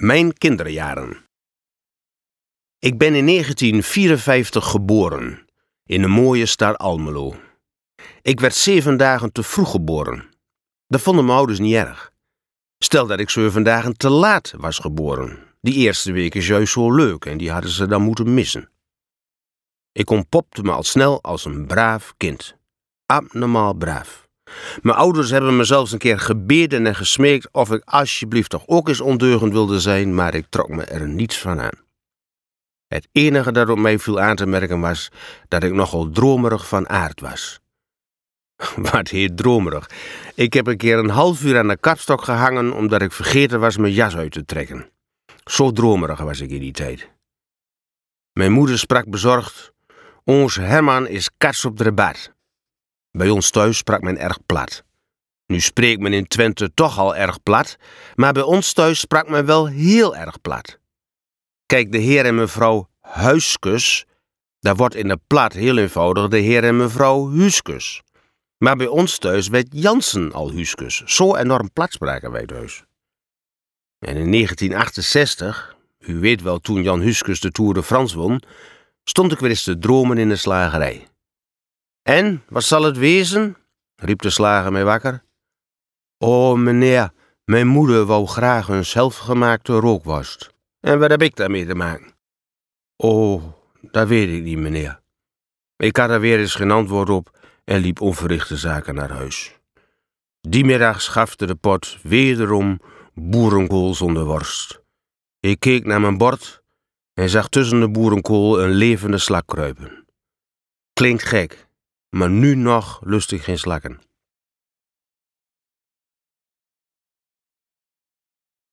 Mijn kinderjaren. Ik ben in 1954 geboren, in de mooie stad Almelo. Ik werd zeven dagen te vroeg geboren. Dat vonden mijn ouders niet erg. Stel dat ik zeven dagen te laat was geboren. Die eerste week is juist zo leuk en die hadden ze dan moeten missen. Ik ontpopte me al snel als een braaf kind. Abnormaal braaf. Mijn ouders hebben me zelfs een keer gebeden en gesmeekt of ik alsjeblieft toch ook eens ondeugend wilde zijn, maar ik trok me er niets van aan. Het enige dat op mij viel aan te merken was dat ik nogal dromerig van aard was. Wat heet dromerig. Ik heb een keer een half uur aan de kapstok gehangen omdat ik vergeten was mijn jas uit te trekken. Zo dromerig was ik in die tijd. Mijn moeder sprak bezorgd: Ons Herman is kats op de. Bij ons thuis sprak men erg plat. Nu spreekt men in Twente toch al erg plat, maar bij ons thuis sprak men wel heel erg plat. Kijk, de heer en mevrouw Huiskus, daar wordt in de plat heel eenvoudig de heer en mevrouw Huuskus. Maar bij ons thuis werd Jansen al Huuskus. Zo enorm plat spraken wij thuis. En in 1968, u weet wel toen Jan Huuskus de Tour de France won, stond ik weer eens te dromen in de slagerij. En, wat zal het wezen? riep de slager mij wakker. O, meneer, mijn moeder wou graag een zelfgemaakte rookworst. En wat heb ik daarmee te maken? O, dat weet ik niet, meneer. Ik had er weer eens geen antwoord op en liep onverrichte zaken naar huis. Die middag schafte de pot wederom boerenkool zonder worst. Ik keek naar mijn bord en zag tussen de boerenkool een levende slak kruipen. Klinkt gek, maar nu nog lust ik geen slakken.